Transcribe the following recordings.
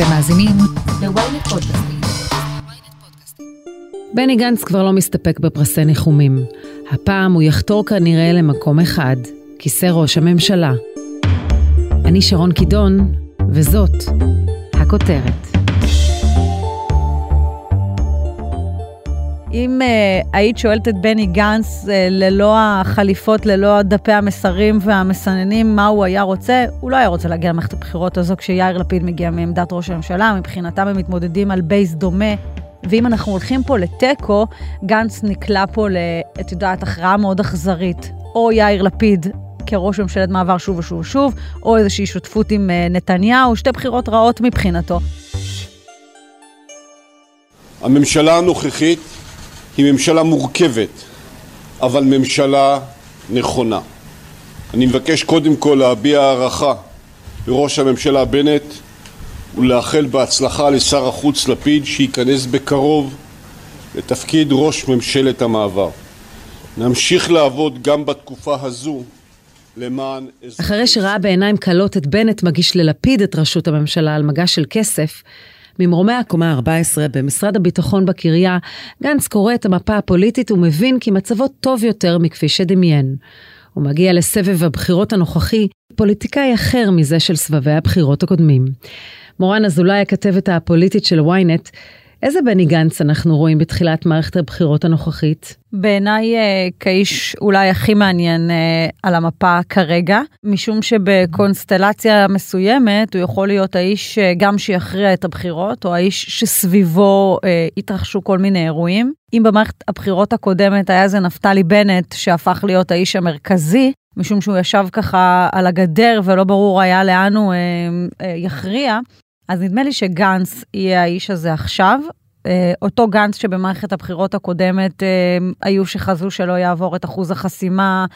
אתם מאזינים ל-ynet פודקאסטים. בני גנץ כבר לא מסתפק בפרסי ניחומים. הפעם הוא יחתור כנראה למקום אחד, כיסא ראש הממשלה. אני שרון קידון, וזאת הכותרת. אם uh, היית שואלת את בני גנץ uh, ללא החליפות, ללא דפי המסרים והמסננים, מה הוא היה רוצה, הוא לא היה רוצה להגיע למערכת הבחירות הזו כשיאיר לפיד מגיע מעמדת ראש הממשלה, מבחינתם הם מתמודדים על בייס דומה. ואם אנחנו הולכים פה לתיקו, גנץ נקלע פה ל... את יודעת, הכרעה מאוד אכזרית. או יאיר לפיד כראש ממשלת מעבר שוב ושוב ושוב, או איזושהי שותפות עם uh, נתניהו, שתי בחירות רעות מבחינתו. הממשלה הנוכחית היא ממשלה מורכבת, אבל ממשלה נכונה. אני מבקש קודם כל להביע הערכה לראש הממשלה בנט ולאחל בהצלחה לשר החוץ לפיד שייכנס בקרוב לתפקיד ראש ממשלת המעבר. נמשיך לעבוד גם בתקופה הזו למען... אחרי שראה בעיניים כלות את בנט מגיש ללפיד את ראשות הממשלה על מגש של כסף, ממרומי הקומה ה-14 במשרד הביטחון בקריה, גנץ קורא את המפה הפוליטית ומבין כי מצבו טוב יותר מכפי שדמיין. הוא מגיע לסבב הבחירות הנוכחי, פוליטיקאי אחר מזה של סבבי הבחירות הקודמים. מורן אזולאי, הכתבת הפוליטית של ynet, איזה בני גנץ אנחנו רואים בתחילת מערכת הבחירות הנוכחית? בעיניי אה, כאיש אולי הכי מעניין אה, על המפה כרגע, משום שבקונסטלציה מסוימת הוא יכול להיות האיש אה, גם שיכריע את הבחירות, או האיש שסביבו התרחשו כל מיני אירועים. אם במערכת הבחירות הקודמת היה זה נפתלי בנט שהפך להיות האיש המרכזי, משום שהוא ישב ככה על הגדר ולא ברור היה לאן הוא יכריע, אז נדמה לי שגנץ יהיה האיש הזה עכשיו. אה, אותו גנץ שבמערכת הבחירות הקודמת אה, היו שחזו שלא יעבור את אחוז החסימה,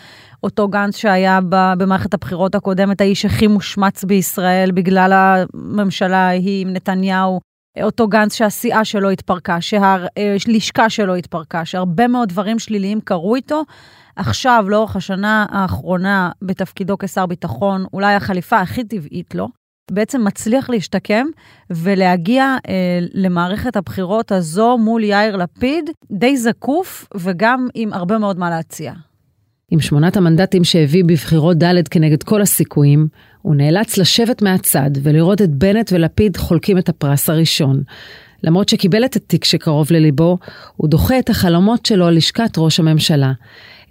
אותו גנץ שהיה במערכת הבחירות הקודמת האיש הכי מושמץ בישראל בגלל הממשלה ההיא עם נתניהו, אותו גנץ שהסיעה שלו התפרקה, שהלשכה שלו התפרקה, שהרבה מאוד דברים שליליים קרו איתו. עכשיו, לאורך השנה האחרונה בתפקידו כשר ביטחון, אולי החליפה הכי טבעית לו, בעצם מצליח להשתקם ולהגיע אה, למערכת הבחירות הזו מול יאיר לפיד די זקוף וגם עם הרבה מאוד מה להציע. עם שמונת המנדטים שהביא בבחירות ד' כנגד כל הסיכויים, הוא נאלץ לשבת מהצד ולראות את בנט ולפיד חולקים את הפרס הראשון. למרות שקיבל את התיק שקרוב לליבו, הוא דוחה את החלומות שלו על לשכת ראש הממשלה.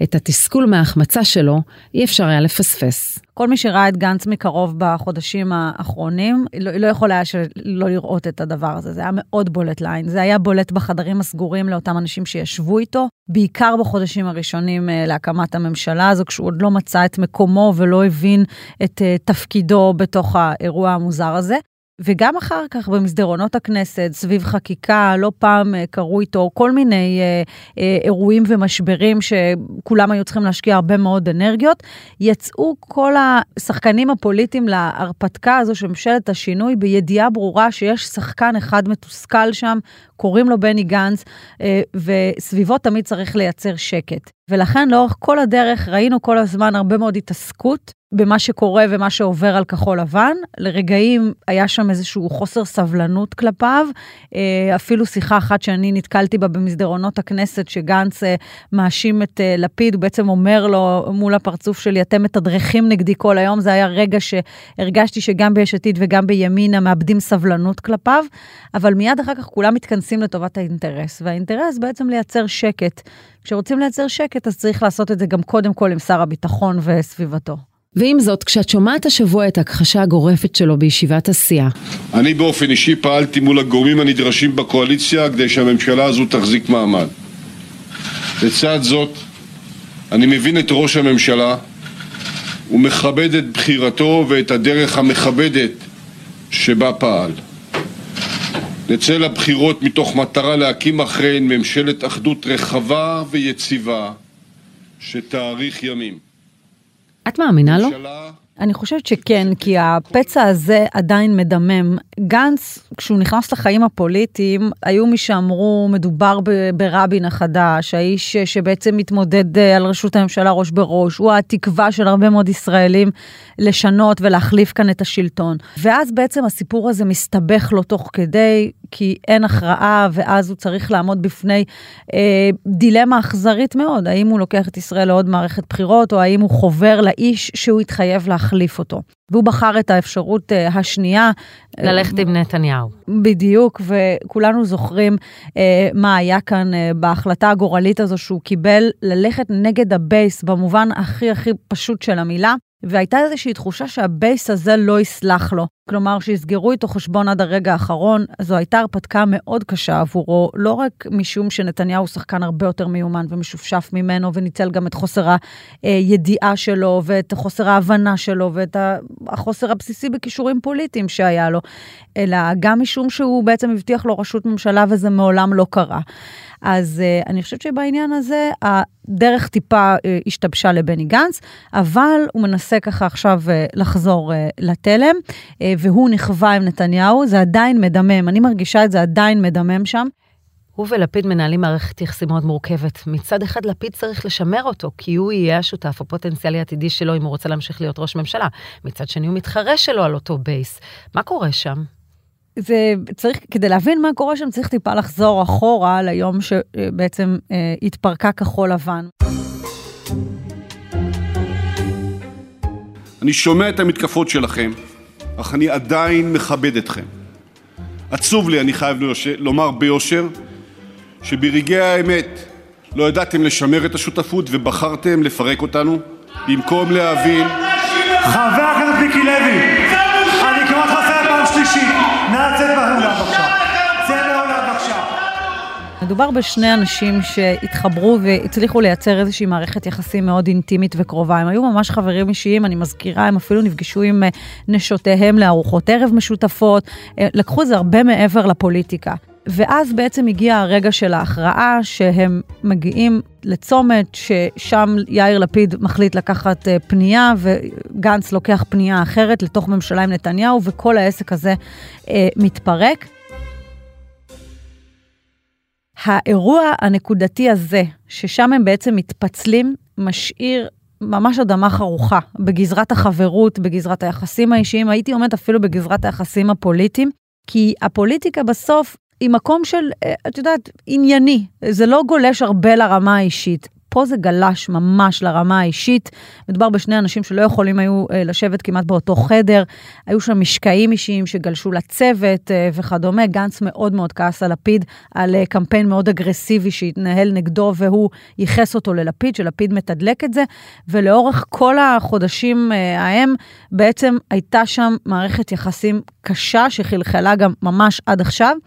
את התסכול מההחמצה שלו אי אפשר היה לפספס. כל מי שראה את גנץ מקרוב בחודשים האחרונים, לא, לא יכול היה שלא לראות את הדבר הזה. זה היה מאוד בולט לעין. זה היה בולט בחדרים הסגורים לאותם אנשים שישבו איתו, בעיקר בחודשים הראשונים אה, להקמת הממשלה הזו, כשהוא עוד לא מצא את מקומו ולא הבין את אה, תפקידו בתוך האירוע המוזר הזה. וגם אחר כך במסדרונות הכנסת, סביב חקיקה, לא פעם אה, קרו איתו כל מיני אה, אה, אירועים ומשברים שכולם היו צריכים להשקיע הרבה מאוד אנרגיות. יצאו כל השחקנים הפוליטיים להרפתקה הזו של ממשלת השינוי בידיעה ברורה שיש שחקן אחד מתוסכל שם, קוראים לו בני גנץ, אה, וסביבו תמיד צריך לייצר שקט. ולכן לאורך כל הדרך ראינו כל הזמן הרבה מאוד התעסקות במה שקורה ומה שעובר על כחול לבן. לרגעים היה שם איזשהו חוסר סבלנות כלפיו. אה, אפילו שיחה אחת שאני נתקלתי בה במסדרונות הכנסת, שגנץ אה, מאשים את לפיד, הוא בעצם אומר לו מול הפרצוף שלי, אתם מתדרכים נגדי כל היום. זה היה רגע שהרגשתי שגם ביש עתיד וגם בימינה מאבדים סבלנות כלפיו, אבל מיד אחר כך כולם מתכנסים לטובת האינטרס, והאינטרס בעצם לייצר שקט. כשרוצים לייצר שקט, אז צריך לעשות את זה גם קודם כל עם שר הביטחון וסביבתו. ועם זאת, כשאת שומעת השבוע את הכחשה הגורפת שלו בישיבת הסיעה. אני באופן אישי פעלתי מול הגורמים הנדרשים בקואליציה כדי שהממשלה הזו תחזיק מעמד. לצד זאת, אני מבין את ראש הממשלה ומכבד את בחירתו ואת הדרך המכבדת שבה פעל. נצא לבחירות מתוך מטרה להקים אחריהן ממשלת אחדות רחבה ויציבה שתאריך ימים. את מאמינה לו? אני חושבת שכן, כי הפצע הזה עדיין מדמם. גנץ, כשהוא נכנס לחיים הפוליטיים, היו מי שאמרו, מדובר ברבין החדש, האיש שבעצם מתמודד אה, על ראשות הממשלה ראש בראש, הוא התקווה של הרבה מאוד ישראלים לשנות ולהחליף כאן את השלטון. ואז בעצם הסיפור הזה מסתבך לו תוך כדי, כי אין הכרעה, ואז הוא צריך לעמוד בפני אה, דילמה אכזרית מאוד, האם הוא לוקח את ישראל לעוד מערכת בחירות, או האם הוא חובר לאיש שהוא התחייב להחליף אותו. והוא בחר את האפשרות uh, השנייה. ללכת עם נתניהו. בדיוק, וכולנו זוכרים uh, מה היה כאן uh, בהחלטה הגורלית הזו שהוא קיבל ללכת נגד הבייס במובן הכי הכי פשוט של המילה. והייתה איזושהי תחושה שהבייס הזה לא יסלח לו. כלומר, שיסגרו איתו חשבון עד הרגע האחרון, זו הייתה הרפתקה מאוד קשה עבורו, לא רק משום שנתניהו הוא שחקן הרבה יותר מיומן ומשופשף ממנו, וניצל גם את חוסר הידיעה שלו, ואת חוסר ההבנה שלו, ואת החוסר הבסיסי בכישורים פוליטיים שהיה לו, אלא גם משום שהוא בעצם הבטיח לו ראשות ממשלה וזה מעולם לא קרה. אז uh, אני חושבת שבעניין הזה הדרך טיפה uh, השתבשה לבני גנץ, אבל הוא מנסה ככה עכשיו uh, לחזור uh, לתלם, uh, והוא נכווה עם נתניהו, זה עדיין מדמם, אני מרגישה את זה עדיין מדמם שם. הוא ולפיד מנהלים מערכת יחסים מאוד מורכבת. מצד אחד, לפיד צריך לשמר אותו, כי הוא יהיה השותף הפוטנציאלי העתידי שלו אם הוא רוצה להמשיך להיות ראש ממשלה. מצד שני, הוא מתחרה שלו על אותו בייס. מה קורה שם? זה צריך, כדי להבין מה קורה שם, צריך טיפה לחזור אחורה ליום שבעצם אה, התפרקה כחול לבן. אני שומע את המתקפות שלכם, אך אני עדיין מכבד אתכם. עצוב לי, אני חייב לומר ביושר, שברגעי האמת לא ידעתם לשמר את השותפות ובחרתם לפרק אותנו, במקום להבין... חבר הכנסת מיקי לוי, מדובר בשני אנשים שהתחברו והצליחו לייצר איזושהי מערכת יחסים מאוד אינטימית וקרובה. הם היו ממש חברים אישיים, אני מזכירה, הם אפילו נפגשו עם אה, נשותיהם לארוחות ערב משותפות, אה, לקחו את זה הרבה מעבר לפוליטיקה. ואז בעצם הגיע הרגע של ההכרעה שהם מגיעים לצומת ששם יאיר לפיד מחליט לקחת אה, פנייה וגנץ לוקח פנייה אחרת לתוך ממשלה עם נתניהו וכל העסק הזה אה, מתפרק. האירוע הנקודתי הזה, ששם הם בעצם מתפצלים, משאיר ממש אדמה חרוכה בגזרת החברות, בגזרת היחסים האישיים, הייתי אומרת אפילו בגזרת היחסים הפוליטיים, כי הפוליטיקה בסוף היא מקום של, אה, את יודעת, ענייני. זה לא גולש הרבה לרמה האישית. פה זה גלש ממש לרמה האישית. מדובר בשני אנשים שלא יכולים היו אה, לשבת כמעט באותו חדר. היו שם משקעים אישיים שגלשו לצוות אה, וכדומה. גנץ מאוד מאוד כעס על לפיד, על אה, קמפיין מאוד אגרסיבי שהתנהל נגדו, והוא ייחס אותו ללפיד, שלפיד מתדלק את זה. ולאורך כל החודשים ההם, בעצם הייתה שם מערכת יחסים קשה שחלחלה גם ממש עד עכשיו.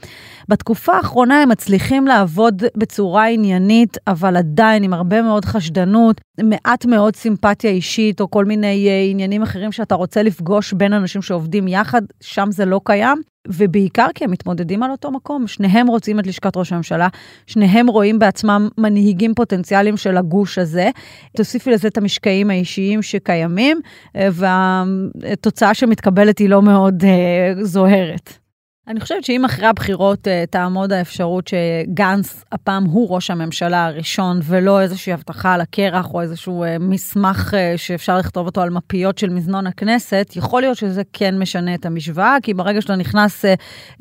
בתקופה האחרונה הם מצליחים לעבוד בצורה עניינית, אבל עדיין עם הרבה מאוד חשדנות, מעט מאוד סימפתיה אישית, או כל מיני uh, עניינים אחרים שאתה רוצה לפגוש בין אנשים שעובדים יחד, שם זה לא קיים. ובעיקר כי הם מתמודדים על אותו מקום, שניהם רוצים את לשכת ראש הממשלה, שניהם רואים בעצמם מנהיגים פוטנציאליים של הגוש הזה. תוסיפי לזה את המשקעים האישיים שקיימים, אה, והתוצאה שמתקבלת היא לא מאוד uh, זוהרת. אני חושבת שאם אחרי הבחירות uh, תעמוד האפשרות שגנץ הפעם הוא ראש הממשלה הראשון ולא איזושהי הבטחה על הקרח או איזשהו uh, מסמך uh, שאפשר לכתוב אותו על מפיות של מזנון הכנסת, יכול להיות שזה כן משנה את המשוואה, כי ברגע שאתה נכנס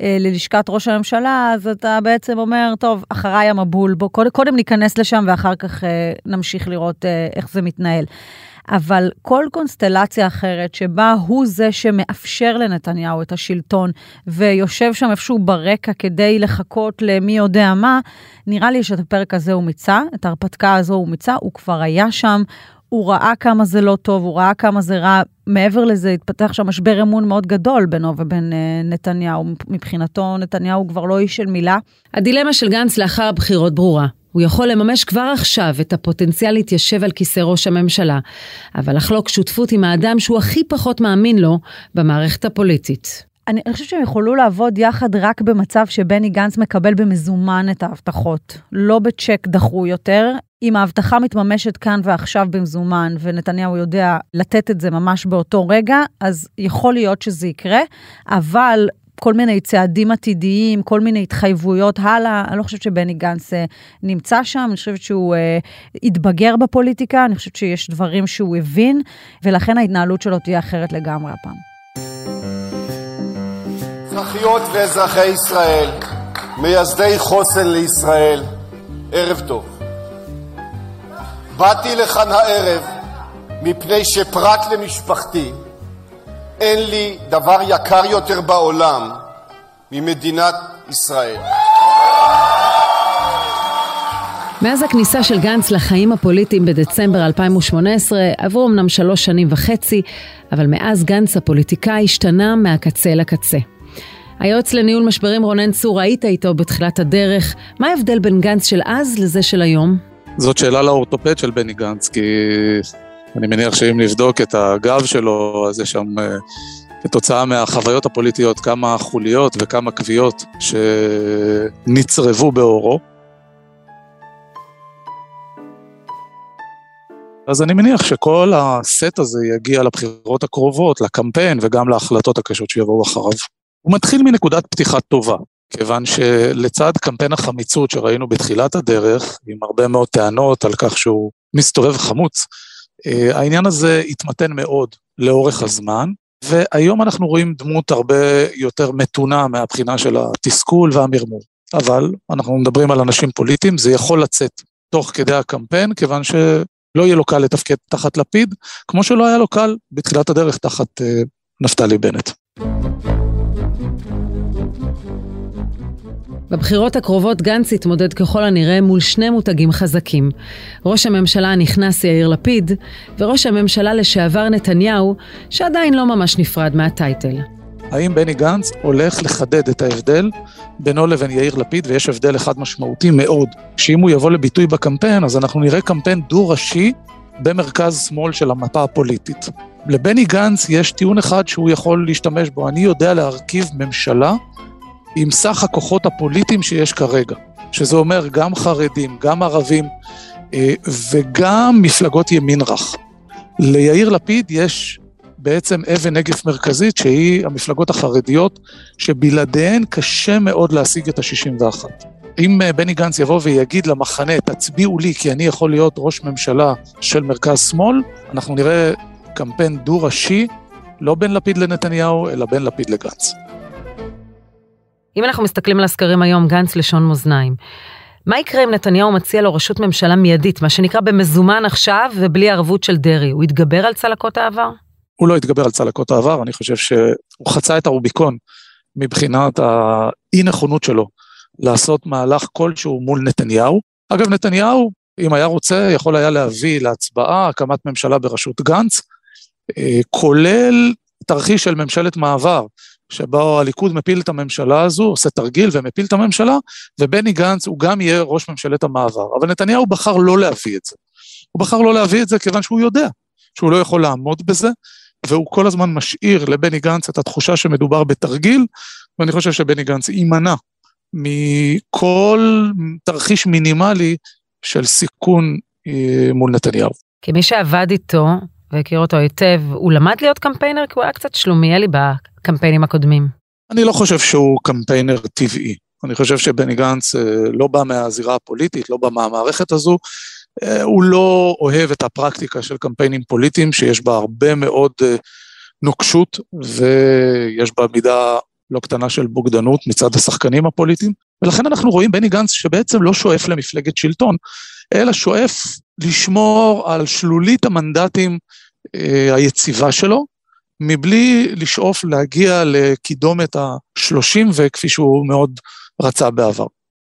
ללשכת ראש הממשלה, אז אתה בעצם אומר, טוב, אחריי המבול, בוא קודם, ניכנס לשם ואחר כך נמשיך לראות איך זה מתנהל. אבל כל קונסטלציה אחרת שבה הוא זה שמאפשר לנתניהו את השלטון ויושב שם איפשהו ברקע כדי לחכות למי יודע מה, נראה לי שאת הפרק הזה הוא מיצה, את ההרפתקה הזו הוא מיצה, הוא כבר היה שם, הוא ראה כמה זה לא טוב, הוא ראה כמה זה רע. מעבר לזה, התפתח שם משבר אמון מאוד גדול בינו ובין uh, נתניהו. מבחינתו, נתניהו כבר לא איש של מילה. הדילמה של גנץ לאחר הבחירות ברורה. הוא יכול לממש כבר עכשיו את הפוטנציאל להתיישב על כיסא ראש הממשלה, אבל לחלוק שותפות עם האדם שהוא הכי פחות מאמין לו במערכת הפוליטית. אני, אני חושבת שהם יכולו לעבוד יחד רק במצב שבני גנץ מקבל במזומן את ההבטחות, לא בצ'ק דחו יותר. אם ההבטחה מתממשת כאן ועכשיו במזומן, ונתניהו יודע לתת את זה ממש באותו רגע, אז יכול להיות שזה יקרה, אבל כל מיני צעדים עתידיים, כל מיני התחייבויות הלאה. אני לא חושבת שבני גנץ אה, נמצא שם, אני חושבת שהוא אה, התבגר בפוליטיקה, אני חושבת שיש דברים שהוא הבין, ולכן ההתנהלות שלו תהיה אחרת לגמרי הפעם. אזרחיות ואזרחי ישראל, מייסדי חוסן לישראל, ערב טוב. באתי לכאן הערב מפני שפרט למשפחתי אין לי דבר יקר יותר בעולם ממדינת ישראל. מאז הכניסה של גנץ לחיים הפוליטיים בדצמבר 2018 עברו אמנם שלוש שנים וחצי, אבל מאז גנץ הפוליטיקאי השתנה מהקצה לקצה. היועץ לניהול משברים רונן צור, היית איתו בתחילת הדרך. מה ההבדל בין גנץ של אז לזה של היום? זאת שאלה לאורתופד של בני גנץ, כי אני מניח שאם נבדוק את הגב שלו, אז יש שם אה, כתוצאה מהחוויות הפוליטיות כמה חוליות וכמה קביעות שנצרבו באורו. אז אני מניח שכל הסט הזה יגיע לבחירות הקרובות, לקמפיין וגם להחלטות הקשות שיבואו אחריו. הוא מתחיל מנקודת פתיחה טובה, כיוון שלצד קמפיין החמיצות שראינו בתחילת הדרך, עם הרבה מאוד טענות על כך שהוא מסתובב חמוץ, העניין הזה התמתן מאוד לאורך הזמן, והיום אנחנו רואים דמות הרבה יותר מתונה מהבחינה של התסכול והמרמור. אבל אנחנו מדברים על אנשים פוליטיים, זה יכול לצאת תוך כדי הקמפיין, כיוון שלא יהיה לו קל לתפקד תחת לפיד, כמו שלא היה לו קל בתחילת הדרך תחת uh, נפתלי בנט. בבחירות הקרובות גנץ יתמודד ככל הנראה מול שני מותגים חזקים. ראש הממשלה הנכנס יאיר לפיד, וראש הממשלה לשעבר נתניהו, שעדיין לא ממש נפרד מהטייטל. האם בני גנץ הולך לחדד את ההבדל בינו לבין יאיר לפיד, ויש הבדל אחד משמעותי מאוד, שאם הוא יבוא לביטוי בקמפיין, אז אנחנו נראה קמפיין דו-ראשי במרכז שמאל של המפה הפוליטית. לבני גנץ יש טיעון אחד שהוא יכול להשתמש בו, אני יודע להרכיב ממשלה עם סך הכוחות הפוליטיים שיש כרגע, שזה אומר גם חרדים, גם ערבים אה, וגם מפלגות ימין רך. ליאיר לפיד יש בעצם אבן נגף מרכזית שהיא המפלגות החרדיות, שבלעדיהן קשה מאוד להשיג את ה-61. אם אה, בני גנץ יבוא ויגיד למחנה, תצביעו לי כי אני יכול להיות ראש ממשלה של מרכז שמאל, אנחנו נראה קמפיין דו-ראשי, לא בין לפיד לנתניהו, אלא בין לפיד לגנץ. אם אנחנו מסתכלים על הסקרים היום, גנץ לשון מאזניים. מה יקרה אם נתניהו מציע לו ראשות ממשלה מיידית, מה שנקרא במזומן עכשיו ובלי ערבות של דרעי? הוא יתגבר על צלקות העבר? הוא לא יתגבר על צלקות העבר, אני חושב שהוא חצה את הרוביקון מבחינת האי נכונות שלו לעשות מהלך כלשהו מול נתניהו. אגב, נתניהו, אם היה רוצה, יכול היה להביא להצבעה הקמת ממשלה בראשות גנץ, אה, כולל תרחיש של ממשלת מעבר, שבו הליכוד מפיל את הממשלה הזו, עושה תרגיל ומפיל את הממשלה, ובני גנץ הוא גם יהיה ראש ממשלת המעבר. אבל נתניהו בחר לא להביא את זה. הוא בחר לא להביא את זה כיוון שהוא יודע שהוא לא יכול לעמוד בזה, והוא כל הזמן משאיר לבני גנץ את התחושה שמדובר בתרגיל, ואני חושב שבני גנץ יימנע מכל תרחיש מינימלי של סיכון אה, מול נתניהו. כמי שעבד איתו והכיר אותו היטב, הוא למד להיות קמפיינר כי הוא היה קצת שלומיאלי בקמפיינים הקודמים. אני לא חושב שהוא קמפיינר טבעי. אני חושב שבני גנץ אה, לא בא מהזירה הפוליטית, לא בא מהמערכת הזו. אה, הוא לא אוהב את הפרקטיקה של קמפיינים פוליטיים, שיש בה הרבה מאוד אה, נוקשות, ויש בה מידה לא קטנה של בוגדנות מצד השחקנים הפוליטיים. ולכן אנחנו רואים בני גנץ שבעצם לא שואף למפלגת שלטון, אלא שואף לשמור על שלולית המנדטים אה, היציבה שלו, מבלי לשאוף להגיע לקידומת ה-30 וכפי שהוא מאוד רצה בעבר.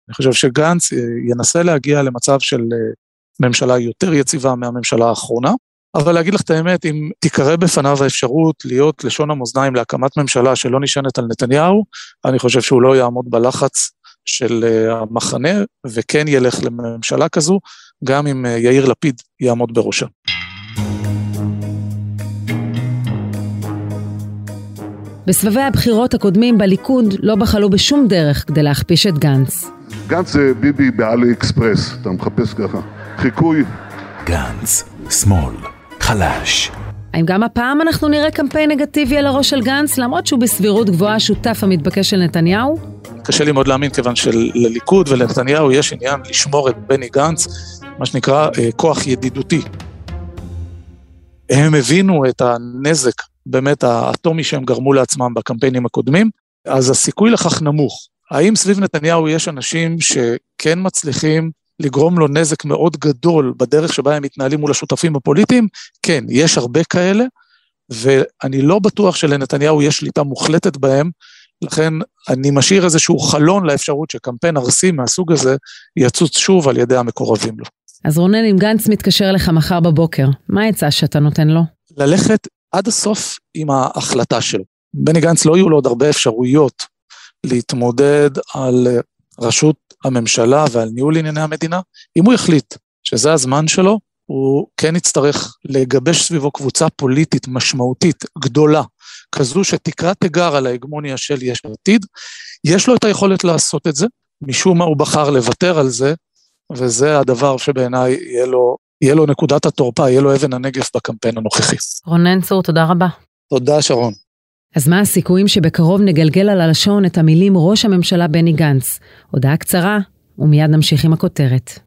אני חושב שגנץ אה, ינסה להגיע למצב של אה, ממשלה יותר יציבה מהממשלה האחרונה, אבל להגיד לך את האמת, אם תיקרא בפניו האפשרות להיות לשון המאזניים להקמת ממשלה שלא נשענת על נתניהו, אני חושב שהוא לא יעמוד בלחץ של המחנה, וכן ילך לממשלה כזו, גם אם יאיר לפיד יעמוד בראשה. בסבבי הבחירות הקודמים בליכוד לא בחלו בשום דרך כדי להכפיש את גנץ. גנץ זה ביבי באלי אקספרס, אתה מחפש ככה. חיקוי. גנץ, שמאל, חלש. האם גם הפעם אנחנו נראה קמפיין נגטיבי על הראש של גנץ, למרות שהוא בסבירות גבוהה השותף המתבקש של נתניהו? קשה לי מאוד להאמין, כיוון שלליכוד ולנתניהו יש עניין לשמור את בני גנץ, מה שנקרא אה, כוח ידידותי. הם הבינו את הנזק באמת האטומי שהם גרמו לעצמם בקמפיינים הקודמים, אז הסיכוי לכך נמוך. האם סביב נתניהו יש אנשים שכן מצליחים לגרום לו נזק מאוד גדול בדרך שבה הם מתנהלים מול השותפים הפוליטיים? כן, יש הרבה כאלה, ואני לא בטוח שלנתניהו יש שליטה מוחלטת בהם, לכן אני משאיר איזשהו חלון לאפשרות שקמפיין ארסי מהסוג הזה יצוץ שוב על ידי המקורבים לו. אז רונן, אם גנץ מתקשר אליך מחר בבוקר, מה העצה שאתה נותן לו? ללכת עד הסוף עם ההחלטה שלו. בני גנץ לא יהיו לו עוד הרבה אפשרויות להתמודד על ראשות הממשלה ועל ניהול ענייני המדינה. אם הוא יחליט שזה הזמן שלו, הוא כן יצטרך לגבש סביבו קבוצה פוליטית משמעותית, גדולה, כזו שתקרא תיגר על ההגמוניה של יש עתיד. יש לו את היכולת לעשות את זה, משום מה הוא בחר לוותר על זה, וזה הדבר שבעיניי יהיה לו, יהיה לו נקודת התורפה, יהיה לו אבן הנגף בקמפיין הנוכחי. רונן צור, תודה רבה. תודה, שרון. אז מה הסיכויים שבקרוב נגלגל על הלשון את המילים ראש הממשלה בני גנץ? הודעה קצרה, ומיד נמשיך עם הכותרת.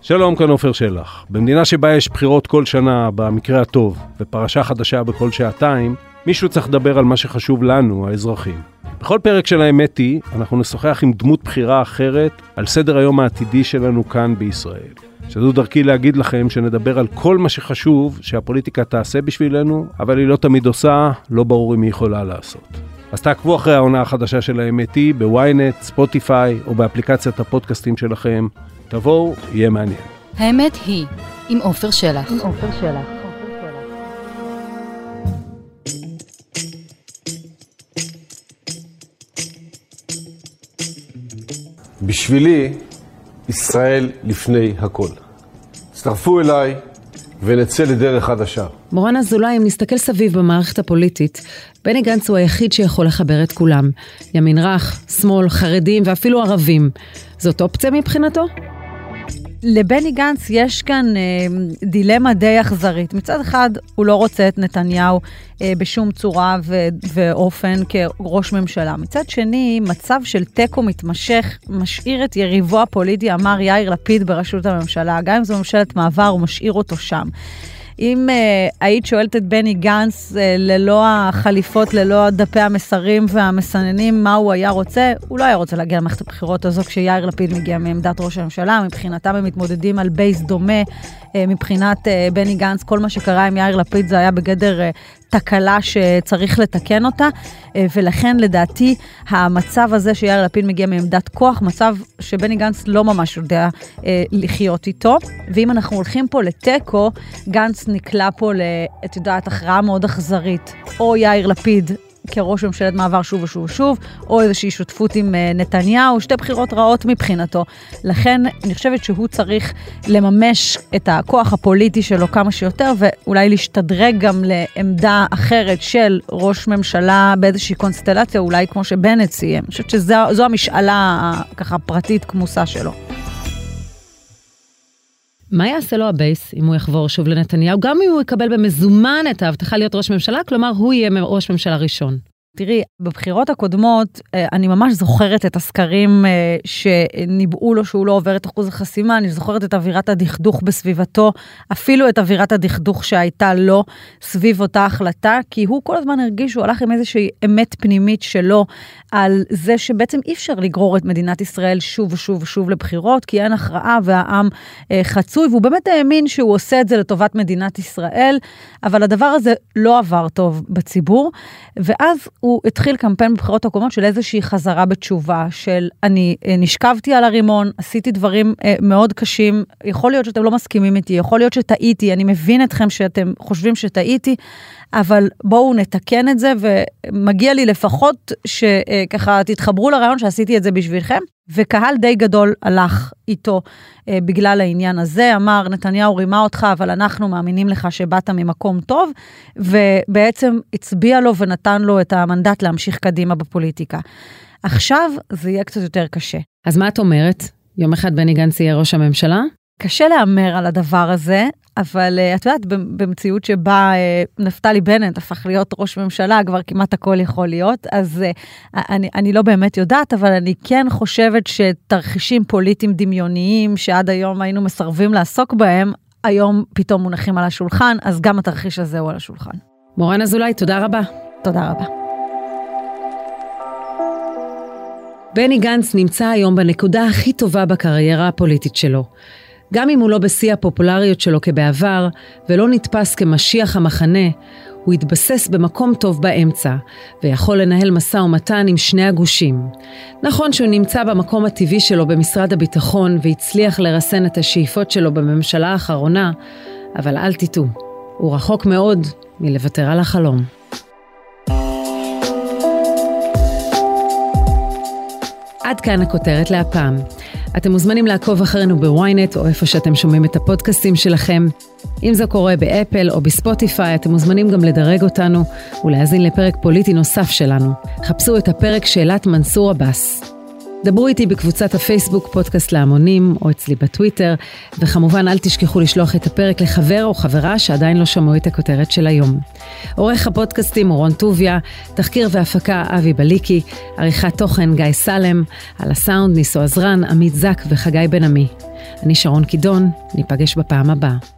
שלום, כאן עופר שלח. במדינה שבה יש בחירות כל שנה, במקרה הטוב, ופרשה חדשה בכל שעתיים, מישהו צריך לדבר על מה שחשוב לנו, האזרחים. בכל פרק של האמת היא, אנחנו נשוחח עם דמות בחירה אחרת על סדר היום העתידי שלנו כאן בישראל. שזו דרכי להגיד לכם שנדבר על כל מה שחשוב שהפוליטיקה תעשה בשבילנו, אבל היא לא תמיד עושה, לא ברור אם היא יכולה לעשות. אז תעקבו אחרי העונה החדשה של האמת היא בוויינט, ספוטיפיי או באפליקציית הפודקאסטים שלכם. תבואו, יהיה מעניין. האמת היא, עם עופר שלח. עם עופר שלח. בשבילי, ישראל לפני הכל. הצטרפו אליי ונצא לדרך חדשה. מורן אזולאי, אם נסתכל סביב במערכת הפוליטית, בני גנץ הוא היחיד שיכול לחבר את כולם. ימין רך, שמאל, חרדים ואפילו ערבים. זאת אופציה מבחינתו? לבני גנץ יש כאן אה, דילמה די אכזרית. מצד אחד, הוא לא רוצה את נתניהו אה, בשום צורה ו- ואופן כראש ממשלה. מצד שני, מצב של תיקו מתמשך משאיר את יריבו הפוליטי, אמר יאיר לפיד בראשות הממשלה. גם אם זו ממשלת מעבר, הוא משאיר אותו שם. אם uh, היית שואלת את בני גנץ uh, ללא החליפות, ללא דפי המסרים והמסננים, מה הוא היה רוצה, הוא לא היה רוצה להגיע למערכת הבחירות הזו כשיאיר לפיד מגיע מעמדת ראש הממשלה. מבחינתם הם מתמודדים על בייס דומה. uh, מבחינת uh, בני גנץ, כל מה שקרה עם יאיר לפיד זה היה בגדר uh, תקלה שצריך לתקן אותה, אה, ולכן לדעתי המצב הזה שיאיר לפיד מגיע מעמדת כוח, מצב שבני גנץ לא ממש יודע אה, לחיות איתו. ואם אנחנו הולכים פה לתיקו, גנץ נקלע פה, את יודעת, הכרעה מאוד אכזרית. או יאיר לפיד כראש ממשלת מעבר שוב ושוב ושוב, או איזושהי שותפות עם אה, נתניהו, שתי בחירות רעות מבחינתו. לכן אני חושבת שהוא צריך לממש את הכוח הפוליטי שלו כמה שיותר, ואולי להשתדרג גם לעמדה אחרת של ראש ממשלה באיזושהי קונסטלציה, אולי כמו שבנט סיים. אני חושבת שזו המשאלה ככה פרטית כמוסה שלו. מה יעשה לו הבייס אם הוא יחבור שוב לנתניהו, גם אם הוא יקבל במזומן את ההבטחה להיות ראש ממשלה, כלומר הוא יהיה ראש ממשלה ראשון. תראי, בבחירות הקודמות, אה, אני ממש זוכרת את הסקרים אה, שניבאו לו שהוא לא עובר את אחוז החסימה, אני זוכרת את אווירת הדכדוך בסביבתו, אפילו את אווירת הדכדוך שהייתה לו סביב אותה החלטה, כי הוא כל הזמן הרגיש שהוא הלך עם איזושהי אמת פנימית שלו על זה שבעצם אי אפשר לגרור את מדינת ישראל שוב ושוב ושוב לבחירות, כי אין הכרעה והעם אה, חצוי, והוא באמת האמין שהוא עושה את זה לטובת מדינת ישראל, אבל הדבר הזה לא עבר טוב בציבור, ואז הוא התחיל קמפיין בבחירות הקודמות של איזושהי חזרה בתשובה, של אני אה, נשכבתי על הרימון, עשיתי דברים אה, מאוד קשים, יכול להיות שאתם לא מסכימים איתי, יכול להיות שטעיתי, אני מבין אתכם שאתם חושבים שטעיתי, אבל בואו נתקן את זה, ומגיע לי לפחות שככה תתחברו לרעיון שעשיתי את זה בשבילכם. וקהל די גדול הלך איתו אה, בגלל העניין הזה, אמר, נתניהו רימה אותך, אבל אנחנו מאמינים לך שבאת ממקום טוב, ובעצם הצביע לו ונתן לו את המנדט להמשיך קדימה בפוליטיקה. עכשיו זה יהיה קצת יותר קשה. אז מה את אומרת? יום אחד בני גנץ יהיה ראש הממשלה? קשה להמר על הדבר הזה, אבל uh, את יודעת, במציאות שבה uh, נפתלי בנט הפך להיות ראש ממשלה, כבר כמעט הכל יכול להיות, אז uh, אני, אני לא באמת יודעת, אבל אני כן חושבת שתרחישים פוליטיים דמיוניים שעד היום היינו מסרבים לעסוק בהם, היום פתאום מונחים על השולחן, אז גם התרחיש הזה הוא על השולחן. מורן אזולאי, תודה רבה. תודה רבה. בני גנץ נמצא היום בנקודה הכי טובה בקריירה הפוליטית שלו. גם אם הוא לא בשיא הפופולריות שלו כבעבר, ולא נתפס כמשיח המחנה, הוא התבסס במקום טוב באמצע, ויכול לנהל משא ומתן עם שני הגושים. נכון שהוא נמצא במקום הטבעי שלו במשרד הביטחון, והצליח לרסן את השאיפות שלו בממשלה האחרונה, אבל אל תטעו, הוא רחוק מאוד מלוותר על החלום. עד כאן הכותרת להפעם. אתם מוזמנים לעקוב אחרינו בוויינט או איפה שאתם שומעים את הפודקאסטים שלכם. אם זה קורה באפל או בספוטיפיי, אתם מוזמנים גם לדרג אותנו ולהאזין לפרק פוליטי נוסף שלנו. חפשו את הפרק שאלת מנסור עבאס. דברו איתי בקבוצת הפייסבוק פודקאסט להמונים, או אצלי בטוויטר, וכמובן אל תשכחו לשלוח את הפרק לחבר או חברה שעדיין לא שמעו את הכותרת של היום. עורך הפודקאסטים הוא רון טוביה, תחקיר והפקה אבי בליקי, עריכת תוכן גיא סלם, על הסאונד ניסו עזרן, עמית זק וחגי בן עמי. אני שרון קידון, ניפגש בפעם הבאה.